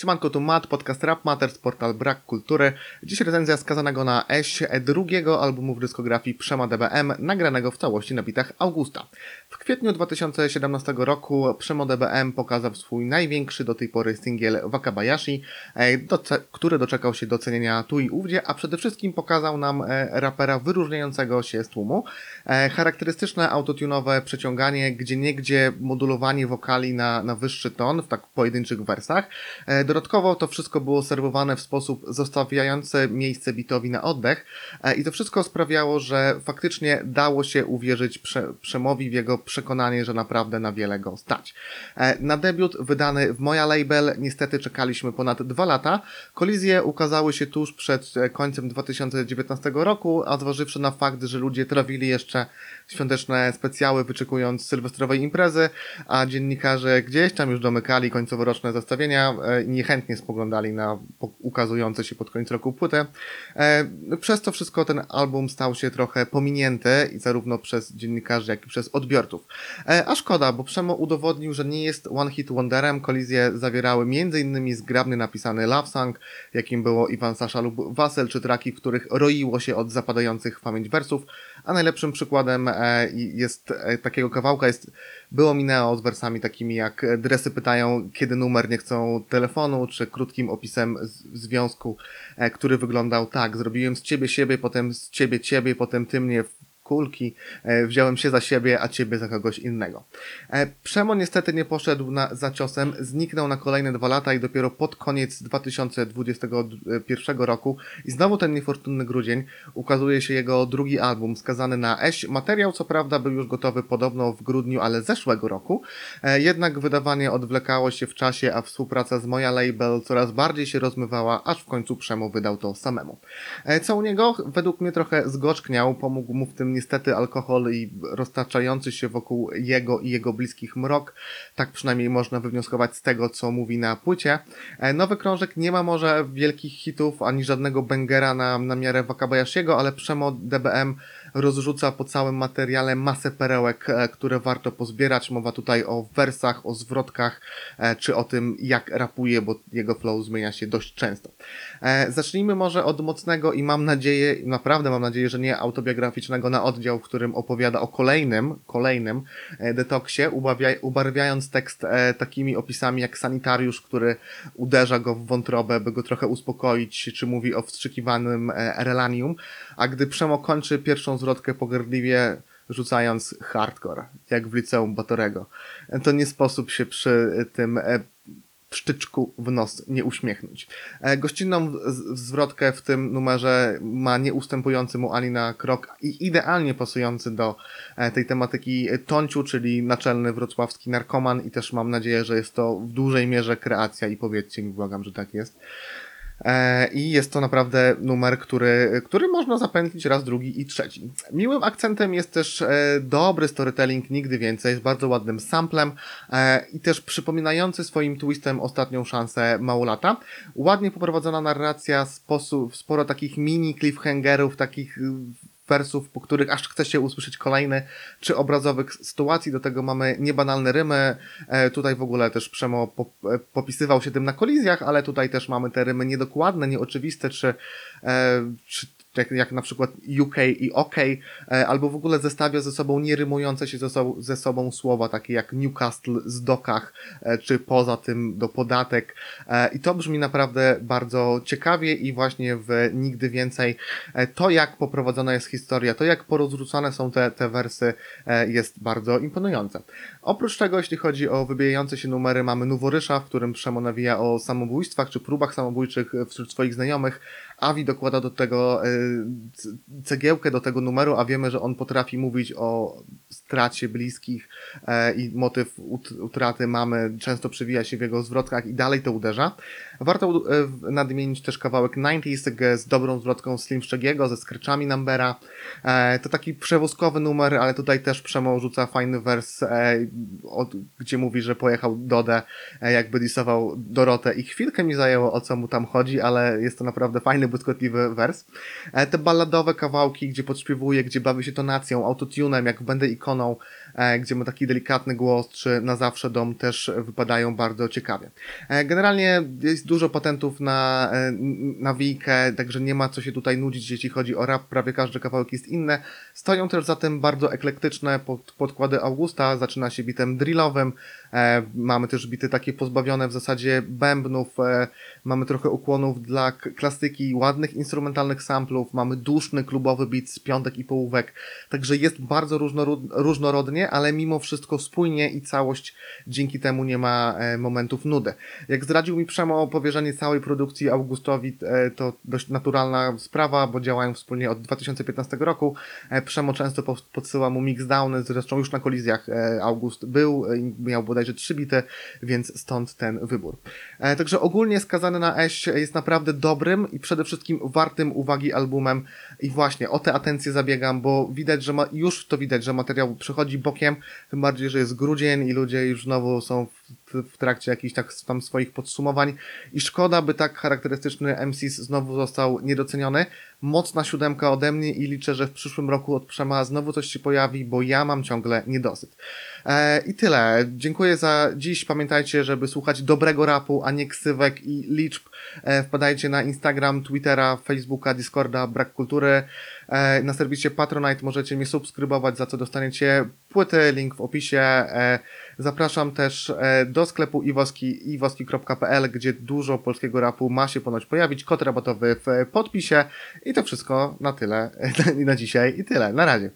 Siemanko, tu Matt, podcast Rap Matters, portal Brak Kultury. Dziś recenzja skazanego na Eś drugiego albumu w dyskografii Przema DBM, nagranego w całości na bitach Augusta. W kwietniu 2017 roku Przemo DBM pokazał swój największy do tej pory singiel Wakabayashi, e, który doczekał się docenienia tu i ówdzie, a przede wszystkim pokazał nam e, rapera wyróżniającego się z tłumu. E, Charakterystyczne autotunowe przeciąganie, gdzie niegdzie modulowanie wokali na, na wyższy ton w tak pojedynczych wersach. Dodatkowo to wszystko było serwowane w sposób zostawiający miejsce bitowi na oddech e, i to wszystko sprawiało, że faktycznie dało się uwierzyć Prze- Przemowi w jego przekonanie, że naprawdę na wiele go stać. E, Na debiut wydany w Moja Label niestety czekaliśmy ponad dwa lata. Kolizje ukazały się tuż przed e, końcem 2019 roku, a zważywszy na fakt, że ludzie trawili jeszcze świąteczne specjały wyczekując sylwestrowej imprezy, a dziennikarze gdzieś tam już domykali końcoworoczne zestawienia e, i niechętnie spoglądali na ukazujące się pod koniec roku płytę. E, Przez to wszystko ten album stał się trochę pominięty i zarówno przez dziennikarzy, jak i przez odbiorców. E, A szkoda, bo Przemo udowodnił, że nie jest one hit wonderem. Kolizje zawierały m.in. zgrabny napisany love song, jakim było Iwan Sasza lub Wasel, czy traki, w których roiło się od zapadających w pamięć wersów, a najlepszym przykładem e, jest takiego kawałka jest było Mineo z wersami takimi jak Dresy pytają, kiedy numer nie chcą telefonu, czy krótkim opisem związku, e, który wyglądał tak, zrobiłem z ciebie siebie, potem z ciebie ciebie, potem ty mnie kulki, e, wziąłem się za siebie, a ciebie za kogoś innego. E, Przemo niestety nie poszedł na, za ciosem, zniknął na kolejne dwa lata i dopiero pod koniec 2021 roku i znowu ten niefortunny grudzień ukazuje się jego drugi album skazany na Eś. Materiał co prawda był już gotowy podobno w grudniu, ale zeszłego roku, e, jednak wydawanie odwlekało się w czasie, a współpraca z Moja Label coraz bardziej się rozmywała, aż w końcu Przemo wydał to samemu. Co u niego według mnie trochę zgorzkniał, pomógł mu w tym niestety alkohol i roztaczający się wokół jego i jego bliskich mrok. Tak przynajmniej można wywnioskować z tego, co mówi na płycie. E, Nowy krążek nie ma może wielkich hitów, ani żadnego bangera na, na miarę Wakabayashiego, ale Przemo DBM rozrzuca po całym materiale masę perełek, e, które warto pozbierać. Mowa tutaj o wersach, o zwrotkach, e, czy o tym, jak rapuje, bo jego flow zmienia się dość często. E, Zacznijmy może od mocnego i mam nadzieję, naprawdę mam nadzieję, że nie autobiograficznego na oddział, w którym opowiada o kolejnym, kolejnym detoksie, ubarwiając tekst takimi opisami jak sanitariusz, który uderza go w wątrobę, by go trochę uspokoić, czy mówi o wstrzykiwanym relanium, a gdy Przemo kończy pierwszą zwrotkę pogardliwie rzucając hardcore, jak w liceum Batorego. To nie sposób się przy tym e, psztyczku w nos nie uśmiechnąć. E, Gościnną zwrotkę w tym numerze ma nieustępujący mu ani na krok i idealnie pasujący do e, tej tematyki Tonciu, czyli naczelny wrocławski narkoman i też mam nadzieję, że jest to w dużej mierze kreacja i powiedzcie mi, błagam, że tak jest. E, I jest to naprawdę numer, który, który można zapętlić raz, drugi i trzeci. Miłym akcentem jest też e, dobry storytelling, nigdy więcej, z bardzo ładnym samplem e, i też przypominający swoim twistem ostatnią szansę Małolata. Ładnie poprowadzona narracja, sposób, sporo takich mini cliffhangerów, takich wersów, po których aż chce się usłyszeć kolejny, czy obrazowych sytuacji. Do tego mamy niebanalne rymy. E, tutaj w ogóle też Przemo e, popisywał się tym na kolizjach, ale tutaj też mamy te rymy niedokładne, nieoczywiste, czy, e, czy jak, jak na przykład UK i OK, e, albo w ogóle zestawia ze sobą nierymujące się ze sobą, ze sobą słowa, takie jak Newcastle z dokach, e, czy poza tym do podatek. E, I to brzmi naprawdę bardzo ciekawie i właśnie w Nigdy Więcej to, jak poprowadzona jest historia, to jak porozrzucane są te, te wersy, jest bardzo imponujące. Oprócz tego, jeśli chodzi o wybijające się numery, mamy Noworysza, w którym Przemo nawija o samobójstwach czy próbach samobójczych wśród swoich znajomych. Avi dokłada do tego cegiełkę do tego numeru, a wiemy, że on potrafi mówić o stracie bliskich e, i motyw ut, utraty mamy często przewija się w jego zwrotkach i dalej to uderza. Warto e, nadmienić też kawałek 90s g- z dobrą zwrotką Slim Szczegiego, ze skryczami Numbera. E, to taki przewózkowy numer, ale tutaj też Przemo rzuca fajny wers, e, od, gdzie mówi, że pojechał Dodę, e, jakby disował Dorotę i chwilkę mi zajęło o co mu tam chodzi, ale jest to naprawdę fajny, błyskotliwy wers. E, te balladowe kawałki, gdzie podśpiewuje, gdzie bawi się tonacją, autotunem, jak Będę ikoną, e, gdzie ma taki delikatny głos, czy Na Zawsze Dom też wypadają bardzo ciekawie. E, Generalnie jest dużo patentów na, e, na wijkę, także nie ma co się tutaj nudzić, jeśli chodzi o rap, prawie każdy kawałek jest inny. Stoją też za tym bardzo eklektyczne pod, podkłady Augusta, zaczyna się bitem drillowym, e, mamy też bity takie pozbawione w zasadzie bębnów, e, mamy trochę ukłonów dla klasyki, ładnych instrumentalnych samplów, mamy duszny klubowy beat z piątek i połówek, także jest bardzo różnoród, ale mimo wszystko spójnie i całość dzięki temu nie ma e, momentów nudy. Jak zdradził mi Przemo powierzenie całej produkcji Augustowi, e, to dość naturalna sprawa, bo działają wspólnie od 2015 roku. E, Przemo często po- podsyła mu mixdowny, zresztą już na kolizjach August był, miał bodajże trzy bity, więc stąd ten wybór. Także ogólnie skazany na Eś jest naprawdę dobrym i przede wszystkim wartym uwagi albumem i właśnie o tę atencję zabiegam, bo widać, że ma, już to widać, że materiał przechodzi bokiem, tym bardziej, że jest grudzień i ludzie już znowu są w, w trakcie jakichś tak tam swoich podsumowań i szkoda, by tak charakterystyczny MCs znowu został niedoceniony. Mocna siódemka ode mnie i liczę, że w przyszłym roku od Przema znowu coś się pojawi, bo ja mam ciągle niedosyt. E, I tyle. Dziękuję za dziś. Pamiętajcie, żeby słuchać dobrego rapu, a nie ksywek i liczb. E, wpadajcie na Instagram, Twittera, Facebooka, Discorda, Brak Kultury. E, na serwisie Patronite możecie mnie subskrybować, za co dostaniecie płyty, link w opisie. Zapraszam też e, do sklepu iwoski, iwoski.pl, gdzie dużo polskiego rapu ma się ponoć pojawić. Kod rabatowy w podpisie. I to wszystko na tyle na dzisiaj. I tyle. Na razie.